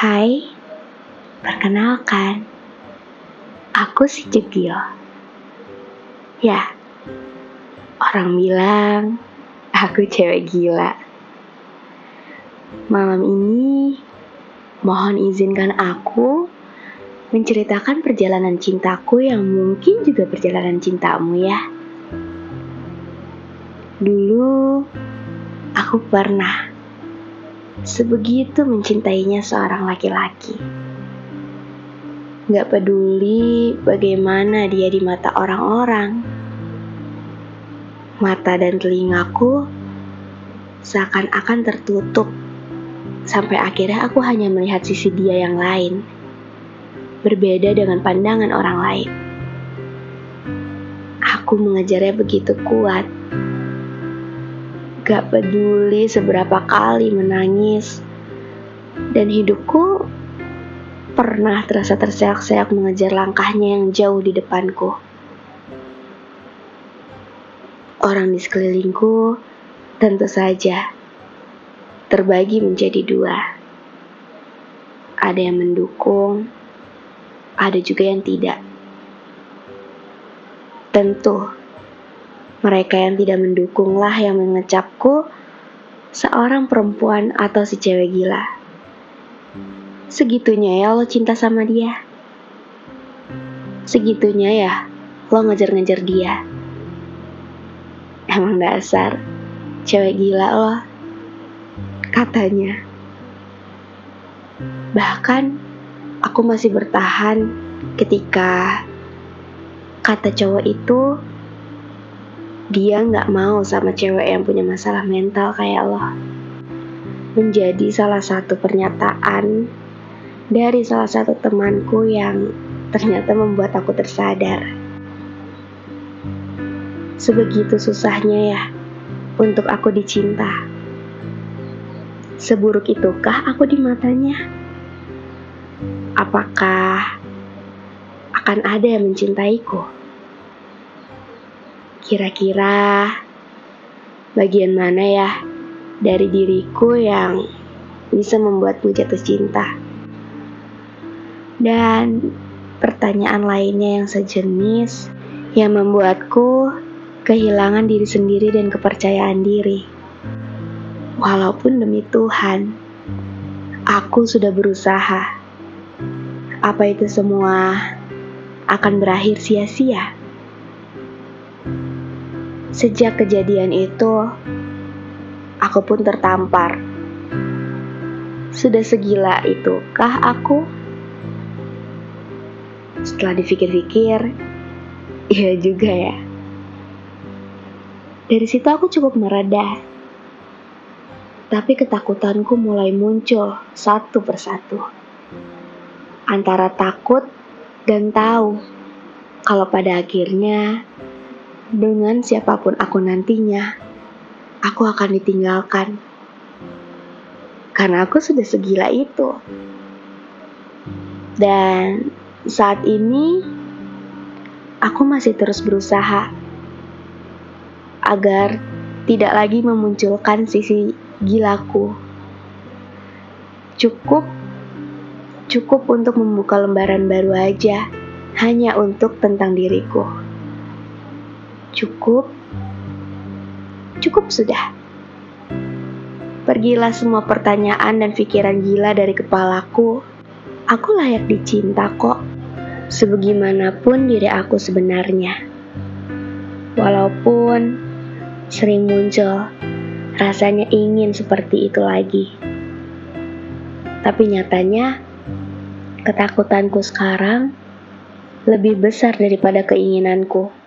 Hai, perkenalkan, aku si Jegil. Ya, orang bilang aku cewek gila. Malam ini, mohon izinkan aku menceritakan perjalanan cintaku yang mungkin juga perjalanan cintamu ya. Dulu, aku pernah sebegitu mencintainya seorang laki-laki. Gak peduli bagaimana dia di mata orang-orang. Mata dan telingaku seakan-akan tertutup sampai akhirnya aku hanya melihat sisi dia yang lain. Berbeda dengan pandangan orang lain. Aku mengejarnya begitu kuat Gak peduli seberapa kali menangis. Dan hidupku pernah terasa terseok-seok mengejar langkahnya yang jauh di depanku. Orang di sekelilingku tentu saja terbagi menjadi dua. Ada yang mendukung, ada juga yang tidak. Tentu, mereka yang tidak mendukunglah yang mengecapku seorang perempuan atau si cewek gila. Segitunya ya lo cinta sama dia. Segitunya ya lo ngejar-ngejar dia. Emang dasar cewek gila lo. Katanya. Bahkan aku masih bertahan ketika kata cowok itu dia nggak mau sama cewek yang punya masalah mental kayak lo. Menjadi salah satu pernyataan dari salah satu temanku yang ternyata membuat aku tersadar. Sebegitu susahnya ya untuk aku dicinta. Seburuk itukah aku di matanya? Apakah akan ada yang mencintaiku? Kira-kira bagian mana ya dari diriku yang bisa membuatmu jatuh cinta? Dan pertanyaan lainnya yang sejenis yang membuatku kehilangan diri sendiri dan kepercayaan diri. Walaupun demi Tuhan, aku sudah berusaha. Apa itu semua akan berakhir sia-sia? Sejak kejadian itu, aku pun tertampar. Sudah segila itu kah aku? Setelah dipikir-pikir, iya juga ya. Dari situ aku cukup meredah. Tapi ketakutanku mulai muncul satu persatu. Antara takut dan tahu kalau pada akhirnya dengan siapa pun aku nantinya, aku akan ditinggalkan. Karena aku sudah segila itu. Dan saat ini, aku masih terus berusaha agar tidak lagi memunculkan sisi gilaku. Cukup cukup untuk membuka lembaran baru aja, hanya untuk tentang diriku. Cukup, cukup sudah. Pergilah semua pertanyaan dan pikiran gila dari kepalaku. Aku layak dicinta kok, sebagaimanapun diri aku sebenarnya. Walaupun sering muncul rasanya ingin seperti itu lagi. Tapi nyatanya, ketakutanku sekarang lebih besar daripada keinginanku.